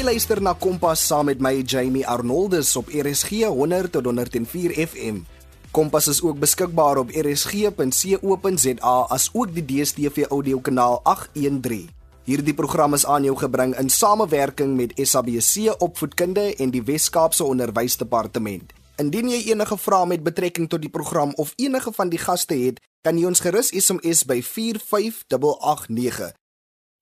Jy luister na Kompas saam met my Jamie Arnoldus op RSG 100 tot 104 FM. Kompas is ook beskikbaar op rsg.co.za as ook die DStv audiokanaal 813. Hierdie program is aan jou gebring in samewerking met SABC Opvoedkunde en die Wes-Kaapse Onderwysdepartement. Indien jy enige vrae met betrekking tot die program of enige van die gaste het, kan jy ons gerus SMS by 45889.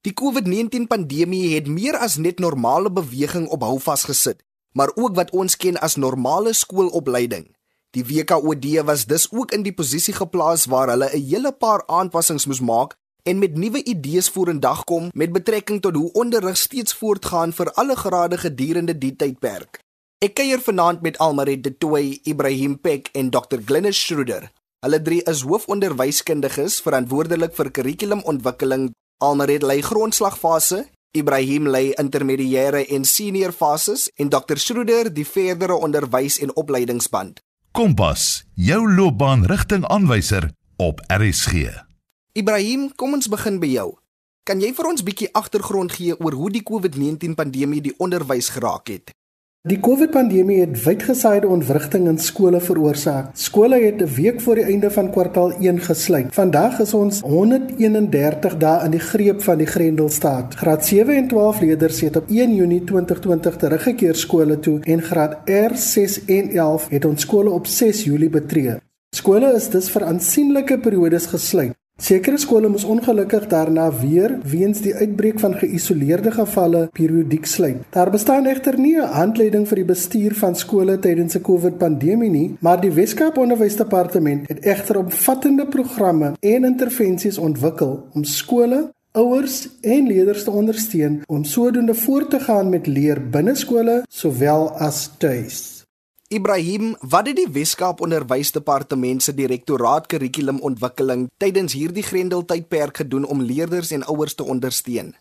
Die COVID-19 pandemie het meer as net normale beweging op hou vasgesit, maar ook wat ons ken as normale skoolopleiding. Die WKOD was dus ook in die posisie geplaas waar hulle 'n hele paar aanpassings moes maak en met nuwe idees vorendag kom met betrekking tot hoe onderrig steeds voortgaan vir alle grade gedurende die tydperk. Ek kuier vanaand met Almaret de Tooi, Ibrahim Peck en Dr. Glennis Schroeder. Hulle drie is hoofonderwyskundiges verantwoordelik vir kurrikulumontwikkeling. Almaret lei grondslagfase, Ibrahim lei intermediêre en senior fases en Dr. Schroeder die verdere onderwys en opleidingsband. Kompas, jou loopbaanrigtingaanwyser op RSG. Ibrahim, kom ons begin by jou. Kan jy vir ons bietjie agtergrond gee oor hoe die COVID-19 pandemie die onderwys geraak het? Die COVID-pandemie het wydgesaaide ontwrigting in skole veroorsaak. Skole het 'n week voor die einde van kwartaal 1 gesluit. Vandag is ons 131 dae in die greep van die Grendelstaat. Graad 7 en 12 leerders het op 1 Junie 2020 teruggekeer skole toe en graad R 6 en 11 het ons skole op 6 Julie betree. Skole is dus vir aansienlike periodes gesluit. Sekere skole moes ongelukkig daarna weer weens die uitbreek van geïsoleerde gevalle periodiek sluit. Daar bestaan egter nie 'n handleiding vir die bestuur van skole tydens 'n COVID-pandemie nie, maar die Wes-Kaap Onderwysdepartement het egter omvattende programme en intervensies ontwikkel om skole ouers en leerders te ondersteun om sodoende voort te gaan met leer binne skole sowel as tuis. Ibrahim, wat het die Weskaap Onderwysdepartement se direktoraat kurrikulumontwikkeling tydens hierdie Grendeltydperk gedoen om leerders en ouers te ondersteun?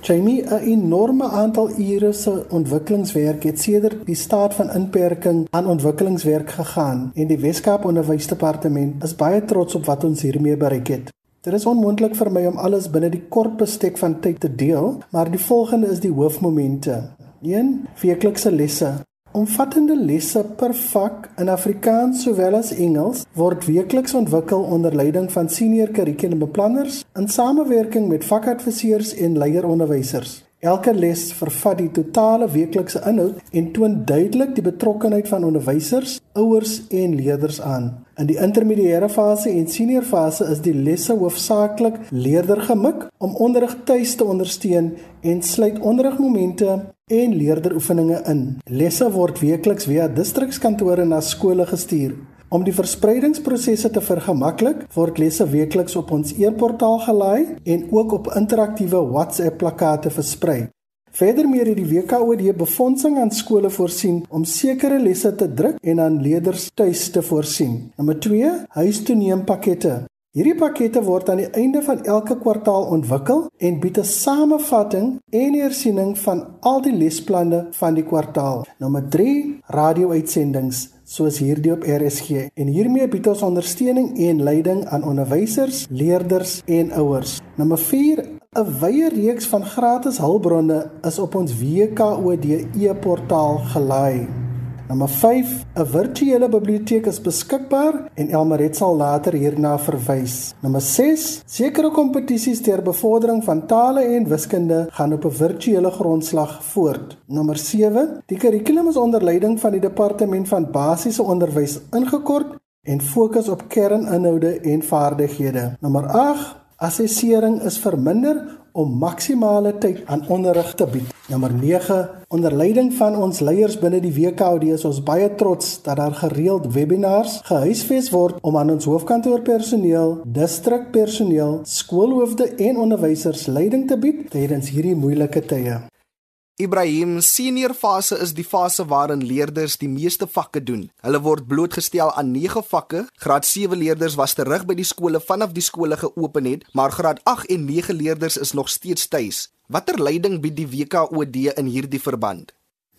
Jamie, 'n enorme aantal ure se ontwikkelingswerk het sedert die staat van inperking aan ontwikkelingswerk gegaan en die Weskaap Onderwysdepartement is baie trots op wat ons hiermee bereik het. Dit is onmoontlik vir my om alles binne die kort bestek van tyd te deel, maar die volgende is die hoofmomente. 1. Weeklikse lesse. Omvattende lesse per vak in Afrikaans sowel as Engels word weekliks ontwikkel onder leiding van senior kurrikulumbeplanners in samewerking met vakadviseurs en leieronderwysers. Elke les vervat die totale weeklikse inhoud en toon duidelik die betrokkeheid van onderwysers, ouers en leerders aan. In die intermediêre fase en senior fase is die lesse hoofsaaklik leerdergemik om onderrig tuis te ondersteun en sluit onderrigmomente en leerderoefeninge in. Lesse word weekliks via distrikskantore na skole gestuur. Om die verspreidingsprosesse te vergemaklik, word lesse weekliks op ons e-portaal gelaai en ook op interaktiewe WhatsApp plakate versprei. Verdermee het die WKOD befondsing aan skole voorsien om sekere lesse te druk en aan leerders tuis te voorsien. Nommer 2: huistoeneempakkette. Hierdie pakkette word aan die einde van elke kwartaal ontwikkel en bied 'n samevatting en hersiening van al die lesplanne van die kwartaal. Nommer 3: radio-uitsendings soos hierdie op RSG en hiermee bied ons ondersteuning en leiding aan onderwysers, leerders en ouers. Nommer 4 'n wye reeks van gratis hulpbronne is op ons WKOD e-portaal gelaai. Nommer 5, 'n virtuele biblioteek is beskikbaar en Elmaret sal later hierna verwys. Nommer 6, sekere kompetisies ter bevordering van tale en wiskunde gaan op 'n virtuele grondslag voort. Nommer 7, die kurrikulum is onder leiding van die departement van basiese onderwys ingekort en fokus op kerninhoude en vaardighede. Nommer 8 Assessering is verminder om maksimale tyd aan onderrig te bied. Nommer 9, onder leiding van ons leiers binne die WKOD is ons baie trots dat daar gereeld webinars gehuisves word om aan ons hoofkantoorpersoneel, distrikpersoneel, skoolhoofde en onderwysers leiding te bied tydens hierdie moeilike tye. Ibrahim, senior fase is die fase waarin leerders die meeste vakke doen. Hulle word blootgestel aan 9 vakke. Graad 7 leerders was terug by die skole vanaf die skole geopen het, maar graad 8 en 9 leerders is nog steeds tuis. Watter leiding bied die WKOD in hierdie verband?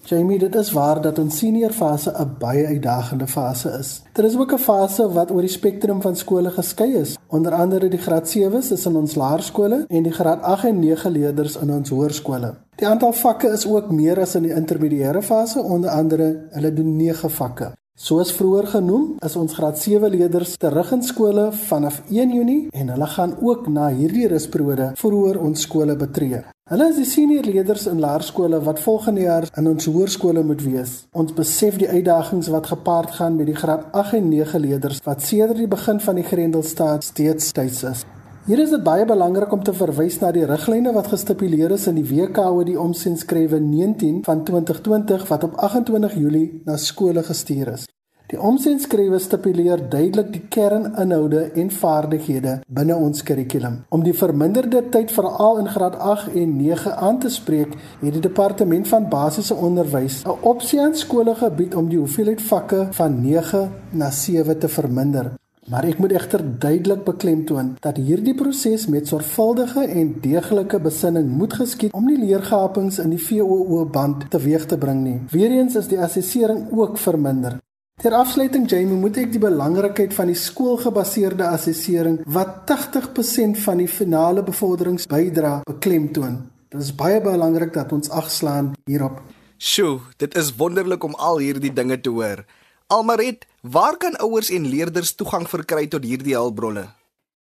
Jamie, dit is waar dat ons senior fase 'n baie uitdagende fase is. Daar is ook 'n fase wat oor die spektrum van skole geskei is, onder andere die graad 7's is in ons laerskole en die graad 8 en 9 leerders in ons hoërskole. Die aantal vakke is ook meer as in die intermediêre fase, onder andere hulle doen 9 vakke. Soos vroeër genoem, is ons graad 7 leerders terug in skole vanaf 1 Junie en hulle gaan ook na hierdie rusperiode vroeër ons skole betree. Hulle is die senior leerders in laerskole wat volgende jaar in ons hoërskole moet wees. Ons besef die uitdagings wat gepaard gaan met die graad 8 en 9 leerders wat sedert die begin van die Grendelstaat steeds tuis is. Hier is dit baie belangrik om te verwys na die riglyne wat gestipuleer is in die WKO die omsendskrywe 19 van 2020 wat op 28 Julie na skole gestuur is. Die omsendskrywe stipuleer duidelik die kerninhoude en vaardighede binne ons kurrikulum. Om die verminderde tyd veral in graad 8 en 9 aan te spreek, het die departement van basiese onderwys 'n opsie aan skole gebied om die hoeveelheid vakke van 9 na 7 te verminder. Maar ek moet egter duidelik beklemtoon dat hierdie proses met sorgvuldige en deeglike besinning moet geskied om nie leergapings in die VOO band teweeg te bring nie. Weereens is die assessering ook verminder. Ter afsluiting Jamie, moet ek die belangrikheid van die skoolgebaseerde assessering wat 80% van die finale bevorderingsbydra beklemtoon. Dit is baie belangrik dat ons agslaan hierop. Sjoe, dit is wonderlik om al hierdie dinge te hoor. Almaret, waar kan ouers en leerders toegang verkry tot hierdie hulpbronne?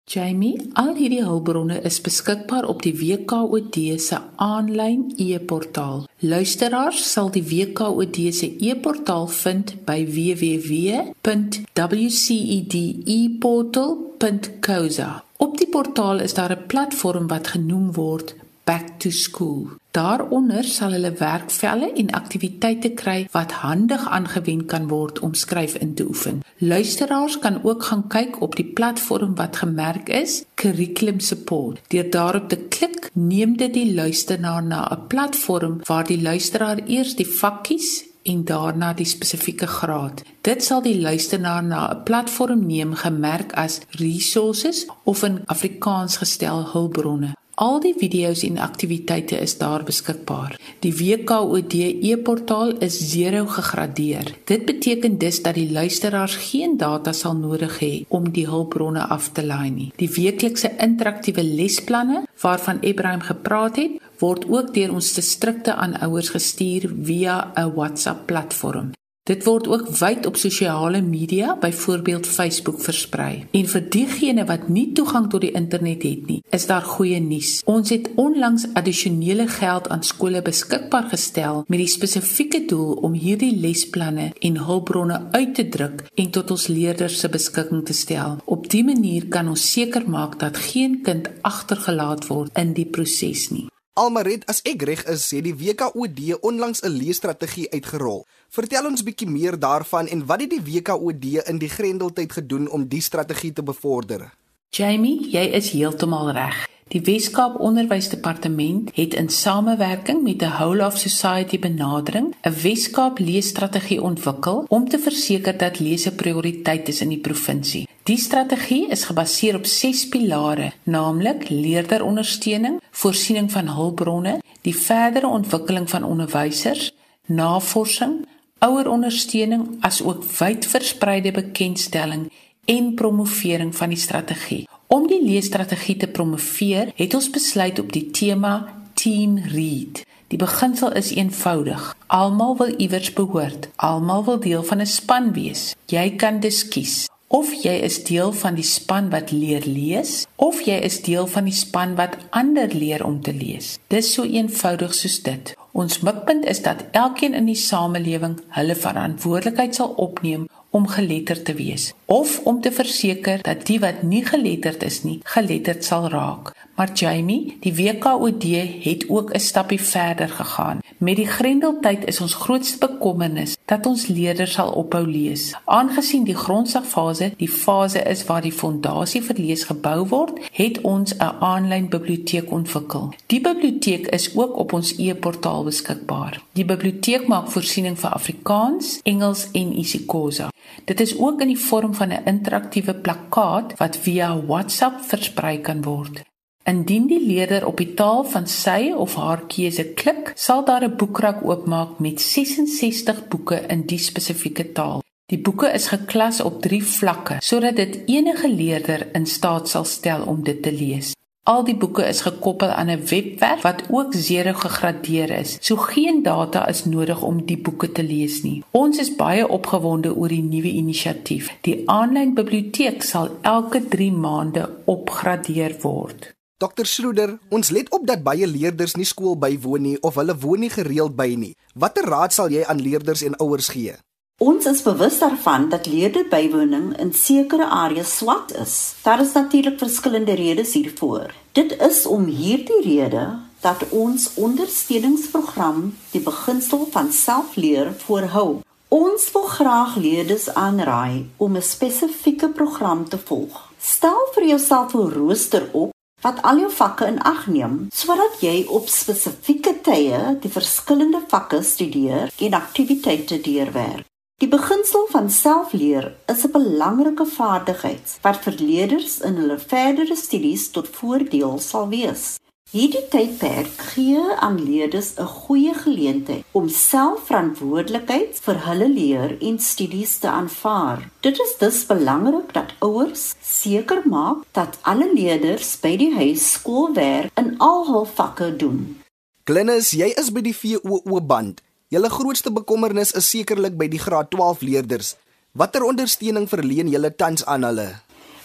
Jamie, al hierdie hulpbronne is beskikbaar op die WKOD se aanlyn e-portaal. Luisteraars sal die WKOD se e-portaal vind by www.wcedeportal.co.za. Op die portaal is daar 'n platform wat genoem word Back to School. Daaronder sal hulle werkvelle en aktiwiteite kry wat handig aangewend kan word om skryf in te oefen. Luisteraars kan ook gaan kyk op die platform wat gemerk is Curriculum Support. Deur daarop te klik, neem dit die luisteraar na 'n platform waar die luisteraar eers die vakkies en daarna die spesifieke graad. Dit sal die luisteraar na 'n platform neem gemerk as resources of in Afrikaans gestel hulpbronne. Al die video's en aktiwiteite is daar beskikbaar. Die WKOD e-portaal is 0 gegradeer. Dit beteken dus dat die luisteraars geen data sal nodig hê om die hulpbronne af te laai nie. Die weeklikse interaktiewe lesplanne waarvan Ibrahim gepraat het, word ook deur ons distrikte aan ouers gestuur via 'n WhatsApp platform. Dit word ook wyd op sosiale media, byvoorbeeld Facebook versprei. En vir diegene wat nie toegang tot die internet het nie, is daar goeie nuus. Ons het onlangs addisionele geld aan skole beskikbaar gestel met die spesifieke doel om hierdie lesplanne en hulpbronne uit te druk en tot ons leerders se beskikking te stel. Op dië manier kan ons seker maak dat geen kind agtergelaat word in die proses nie. Almaret, as ek reg is, het die WKOD onlangs 'n leesstrategie uitgerol. Vertel ons bietjie meer daarvan en wat het die WKOD in die Grendeltyd gedoen om die strategie te bevorder? Jamie, jy is heeltemal reg. Die Weskaap Onderwysdepartement het in samewerking met die Whole of Society benadering 'n Weskaap leesstrategie ontwikkel om te verseker dat lees 'n prioriteit is in die provinsie. Die strategie is gebaseer op 6 pilare, naamlik leerderondersteuning, voorsiening van hulpbronne, die verdere ontwikkeling van onderwysers, navorsing, ouerondersteuning asook wydverspreide bekendstelling en promovering van die strategie. Om die leesstrategie te promoveer, het ons besluit op die tema Team Read. Die beginsel is eenvoudig. Almal wil iewers behoort. Almal wil deel van 'n span wees. Jy kan dus kies of jy is deel van die span wat leer lees of jy is deel van die span wat ander leer om te lees. Dis so eenvoudig soos dit. Ons mikpunt is dat elkeen in die samelewing hulle verantwoordelikheid sal opneem om geletterd te wees of om te verseker dat die wat nie geletterd is nie, geletterd sal raak. Maar Jamie, die WKOD het ook 'n stappie verder gegaan. Met die Grendeltyd is ons grootste bekommernis dat ons leerders sal ophou lees. Aangesien die grondslagfase die fase is waar die fondasie vir lees gebou word, het ons 'n aanlyn biblioteek ontwikkel. Die biblioteek is ook op ons e-portaal beskikbaar. Die biblioteek maak voorsiening vir Afrikaans, Engels en isiXhosa. Dit is ook in die vorm van 'n interaktiewe plakkaat wat via WhatsApp versprei kan word. Indien die leerder op die taal van sy of haar keuse klik, sal daar 'n boekrak oopmaak met 66 boeke in die spesifieke taal. Die boeke is geklas op 3 vlakke sodat dit enige leerder in staat sal stel om dit te lees. Al die boeke is gekoppel aan 'n webwerf wat ook zero gegradeer is. So geen data is nodig om die boeke te lees nie. Ons is baie opgewonde oor die nuwe inisiatief. Die aanlyn biblioteek sal elke 3 maande opgradeer word. Dr Schroeder, ons let op dat baie leerders nie skool bywoon nie of hulle woon nie gereeld by nie. Watter raad sal jy aan leerders en ouers gee? Ons is bewus daarvan dat leerderbywoning in sekere areas swak is. Daar is natuurlik verskillende redes hiervoor. Dit is om hierdie rede dat ons ondersteuningsprogram die beginsel van selfleer voorhou. Ons wil graag leerders aanraai om 'n spesifieke program te volg. Stel vir jouself 'n rooster op wat al jou vakke in ag neem sodat jy op spesifieke tye die verskillende vakke studeer en aktiwiteite deurwerk. Die beginsel van selfleer is 'n belangrike vaardigheid wat vir leerders in hulle verdere studies tot voordeel sal wees. Hierdie tydperk gee aan leerders 'n goeie geleentheid om selfverantwoordelikheid vir hulle leer en studies te aanvaar. Dit is dus belangrik dat ouers seker maak dat alle leerders by die huis skoolwerk in al hul vakke doen. Glennis, jy is by die VOO band. Julle grootste bekommernis is sekerlik by die graad 12 leerders. Watter ondersteuning verleen julle tans aan hulle?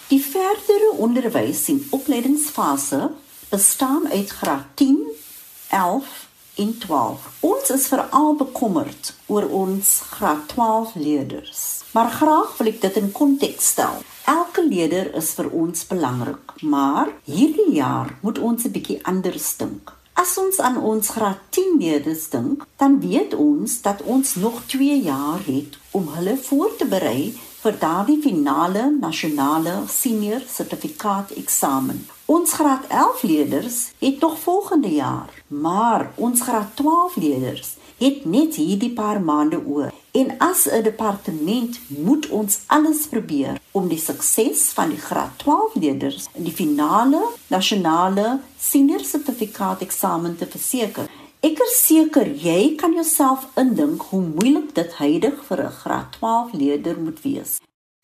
Die verdere onderwys en opleidingsfase bestaan uit graad 10, 11 en 12. Ons is veral bekommerd oor ons graad 12 leerders. Maar graag wil ek dit in konteks stel. Elke leerder is vir ons belangrik, maar hierdie jaar moet ons 'n bietjie anders dink. As ons aan ons graad 10 leerders dink, dan weet ons dat ons nog 2 jaar het om hulle voor te berei vir daardie finale nasionale senior sertifikaat eksamen. Ons graad 11 leerders het nog volgende jaar, maar ons graad 12 leerders het net hierdie paar maande oor. En as 'n departement moet ons alles probeer om die sukses van die graad 12 leerders in die finale nasionale senior sertifikaat eksamen te verseker. Ek is seker jy kan jouself indink hoe moeilik dit heidig vir 'n graad 12 leerder moet wees.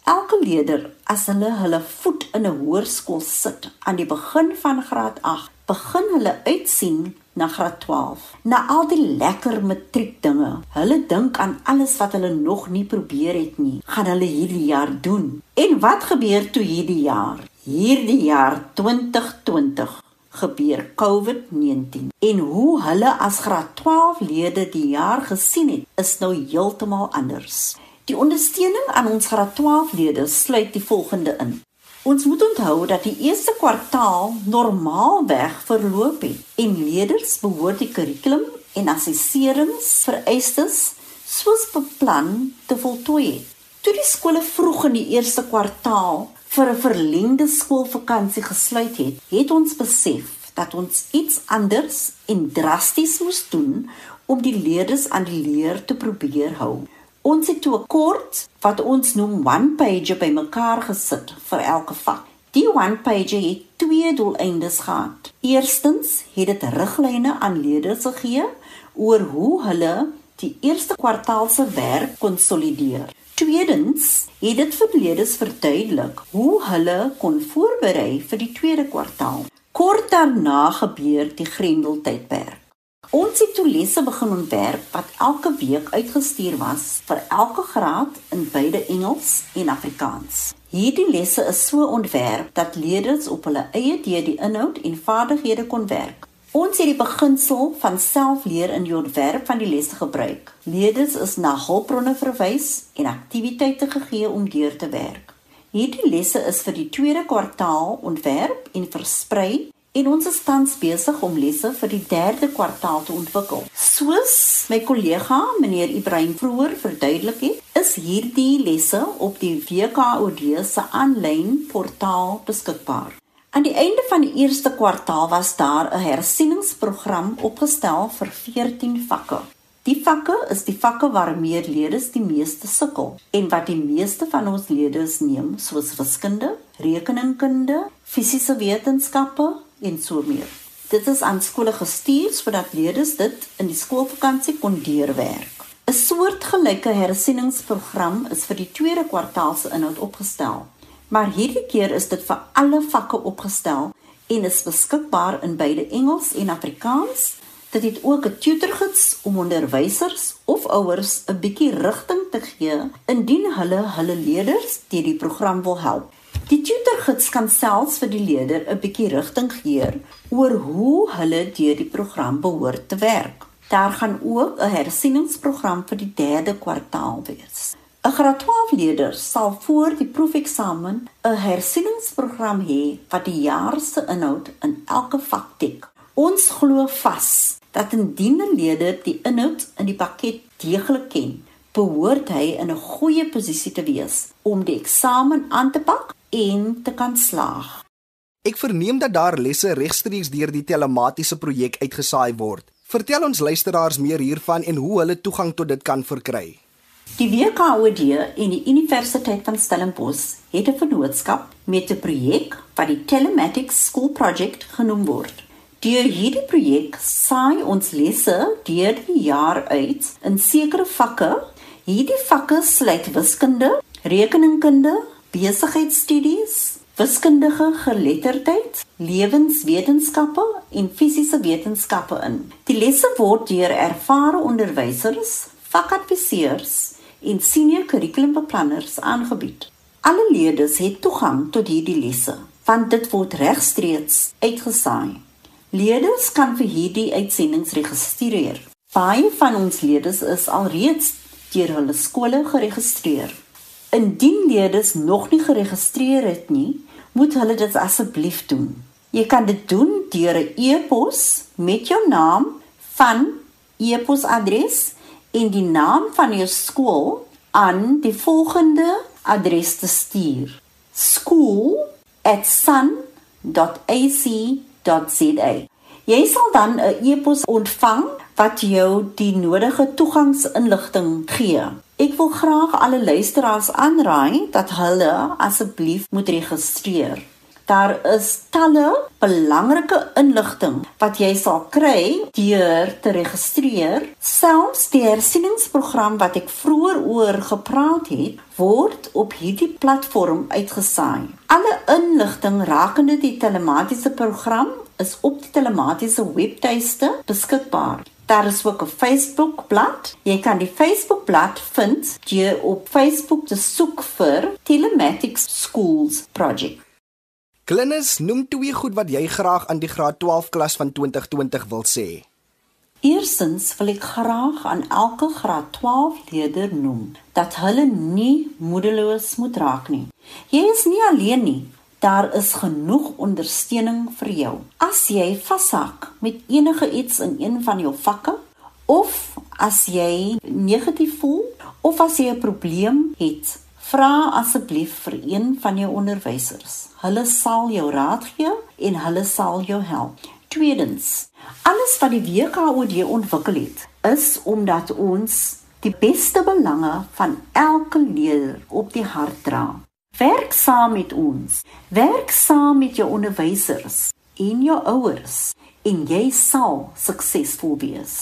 Elke leerder as hulle hulle voet in 'n hoërskool sit aan die begin van graad 8, begin hulle uitsien na graad 12. Na al die lekker matriek dinge. Hulle dink aan alles wat hulle nog nie probeer het nie. Gaan hulle hierdie jaar doen. En wat gebeur toe hierdie jaar? Hierdie jaar 2020 gebeur COVID-19. En hoe hulle as graad 12 lede die jaar gesien het, is nou heeltemal anders. Die ondersteuning aan ons graad 12 lede sluit die volgende in. Ons moet onthou dat die eerste kwartaal normaalweg verloop het en leerders behoort die kurrikulum en assesseringsvereistes soos beplan te voltooi. Toe die skole vroeg in die eerste kwartaal vir 'n verlengde skoolvakansie gesluit het, het ons besef dat ons iets anders en drasties moes doen om die leerders aan die leer te probeer hou. Ons het toe 'n kort wat ons noem one page bymekaar gesit vir elke vak. Die one page het twee doeleindes gehad. Eerstens het dit riglyne aan leerders gegee oor hoe hulle die eerste kwartaal se werk konsolideer. Tweedens het dit vir leerders verduidelik hoe hulle kon voorberei vir die tweede kwartaal. Kort daarna gebeur die Grendeltydperk. Ons het toe lesse begin ontwerp wat elke week uitgestuur was vir elke graad in beide Engels en Afrikaans. Hierdie lesse is so ontwerp dat leerders op hulle eie deur die inhoud en vaardighede kon werk. Ons het die beginsel van selfleer in die ontwerp van die lesse gebruik. Leerders is na hulpbronne verwys en aktiwiteite gegee om deur te werk. Hierdie lesse is vir die tweede kwartaal ontwerp en versprei en ons is tans besig om lesse vir die derde kwartaal te ontwikkel. Soos my kollega meneer Ibrahim vroeër verduidelik het, is hierdie lesse op die WKOD se aanlyn portaal beskikbaar. Aan die einde van die eerste kwartaal was daar 'n hersieningsprogram opgestel vir 14 vakke. Die vakke is die vakke waarmee leerders die meeste sukkel en wat die meeste van ons leerders neem, soos wiskunde, rekeningkunde, fisiese wetenskappe, en so meer. Dit is aan skole gestuur sodat leerders dit in die skoolvakansie kon deurwerk. 'n Soortgelyke hersieningsprogram is vir die tweede kwartaal se inhoud opgestel, maar hierdie keer is dit vir alle vakke opgestel en is beskikbaar in beide Engels en Afrikaans. Dit het ook 'n tutorgids om onderwysers of ouers 'n bietjie rigting te gee indien hulle hulle leerders deur die program wil help. Die tutorgids kan selfs vir die leerder 'n bietjie rigting gee oor hoe hulle deur die program behoort te werk. Daar gaan ook 'n hersieningsprogram vir die derde kwartaal wees. 'n Graad 12 leerder sal voor die proefeksamen 'n hersieningsprogram hê wat die jaar se inhoud in elke vak dek. Ons glo vas dat indien 'n leerder die inhoud in die pakket deeglik ken, behoort hy in 'n goeie posisie te wees om die eksamen aan te pak en te kan slaag. Ek verneem dat daar lesse regstreeks deur die telematiese projek uitgesaai word. Vertel ons luisteraars meer hiervan en hoe hulle toegang tot dit kan verkry. Die WKOD en die Universiteit van Stellenbosch het 'n vennootskap met 'n projek wat die Telematics School Project genoem word. Deur hierdie projek saai ons lesse deur die jaar uit in sekere vakke. Hierdie vakke sluit wiskunde, rekeningkunde, besigheidsstudies, wiskundige geletterdheid, lewenswetenskappe en fisiese wetenskappe in. Die lesse word deur ervare onderwysers, vakadviseurs en senior kurrikulumbeplanners aangebied. Alle leerders het toegang tot hierdie lesse, want dit word regstreeks uitgesaai. Leerders kan vir hierdie uitsendings registreer. Baie van ons leerders is alreeds deur hulle skole geregistreer. Indien leerders nog nie geregistreer het nie, moet hulle dit asseblief doen. Jy kan dit doen deur 'n e-pos met jou naam van e-posadres en die naam van jou skool aan die volgende adres te stuur: school@sun.ac.za. Jy sal dan 'n e-pos ontvang wat jou die nodige toegangsinligting gee. Ek wil graag alle luisteraars aanraai dat hulle asseblief moet registreer. Daar is talle belangrike inligting wat jy sal kry deur te registreer. Selfs die hersieningsprogram wat ek vroeër oor gepraat het, word op hierdie platform uitgesaai. Alle inligting rakende die telematiese program is op die telematiese webtuiste beskikbaar. Daar is ook 'n Facebook-blad. Jy kan die Facebook-blad vind deur op Facebook te soek vir Telematics Schools Project. Klinus, noem twee goed wat jy graag aan die graad 12 klas van 2020 wil sê. Eerstens wil ek graag aan elke graad 12 leerder noem dat hulle nie moedeloos moet raak nie. Jy is nie alleen nie. Daar is genoeg ondersteuning vir jou. As jy vashak met enige iets in een van jou vakke of as jy negatief voel of as jy 'n probleem het, Vra asseblief vir een van jou onderwysers. Hulle sal jou raad gee en hulle sal jou help. Tweedens, alles wat die WKOD ontwikkel het, is omdat ons die beste belange van elke leerder op die hart dra. Werk saam met ons. Werk saam met jou onderwysers en jou ouers en jy sal suksesvol wees.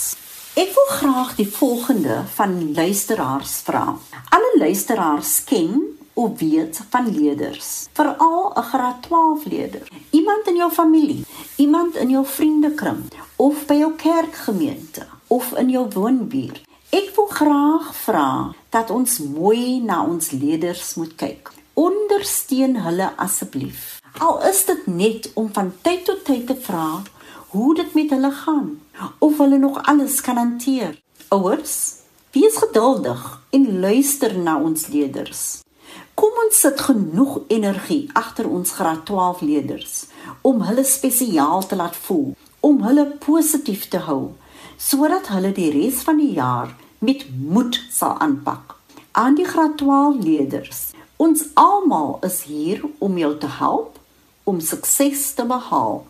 Ek wil graag die volgende van luisteraars vra. Alle luisteraars ken of weet van leerders, veral 'n graad 12 leerder. Iemand in jou familie, iemand in jou vriendekring of by jou kerkgemeente of in jou woonbuurt. Ek wil graag vra dat ons mooi na ons leerders moet kyk. Ondersteun hulle asseblief. Al is dit net om van tyd tot tyd te vra hoe dit met hulle gaan of hulle nog alles kan hanteer. Ouers, wees geduldig en luister na ons leerders. Kom ons sit genoeg energie agter ons graad 12 leerders om hulle spesiaal te laat voel, om hulle positief te hou sodat hulle die res van die jaar met moed sal aanpak. Aan die graad 12 leerders, ons almal is hier om jou te help om sukses te behaal.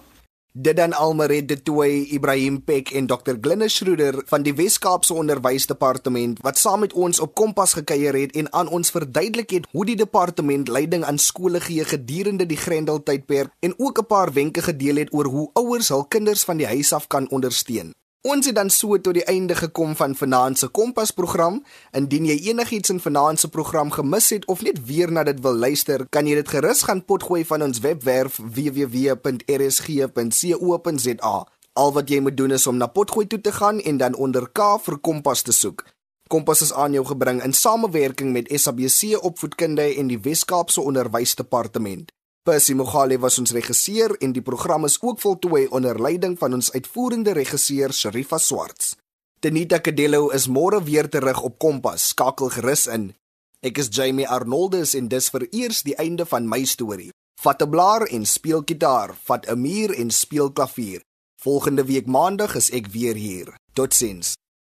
Dit dan Almaret de Tooi, Ibrahim Peck en Dr Glennis Schroeder van die Wes-Kaapse Onderwysdepartement wat saam met ons op Kompas gekuier het en aan ons verduidelik het hoe die departement leiding aan skole gee gedurende die Grendeltydperk en ook 'n paar wenke gedeel het oor hoe ouers hul kinders van die huis af kan ondersteun. Ons het dan so tot die einde gekom van Vanaand se Kompas program. Indien jy enigiets in Vanaand se program gemis het of net weer na dit wil luister, kan jy dit gerus gaan potgooi van ons webwerf www.rsg.co.za. Al wat jy moet doen is om na potgooi toe te gaan en dan onder K vir Kompas te soek. Kompas is aan jou gebring in samewerking met SABC Opvoedkunde en die Wes-Kaapse Onderwysdepartement. Percy Mogale was ons regisseur en die program is ook voltooi onder leiding van ons uitvoerende regisseur Sharifa Swarts. Tenita Kadello is môre weer terug op Kompas. Skakel gerus in. Ek is Jamie Arnoldus en dis vir eers die einde van my storie. Vat 'n blaar en speel gitaar, vat 'n muur en speel klavier. Volgende week maandag is ek weer hier. Totsiens.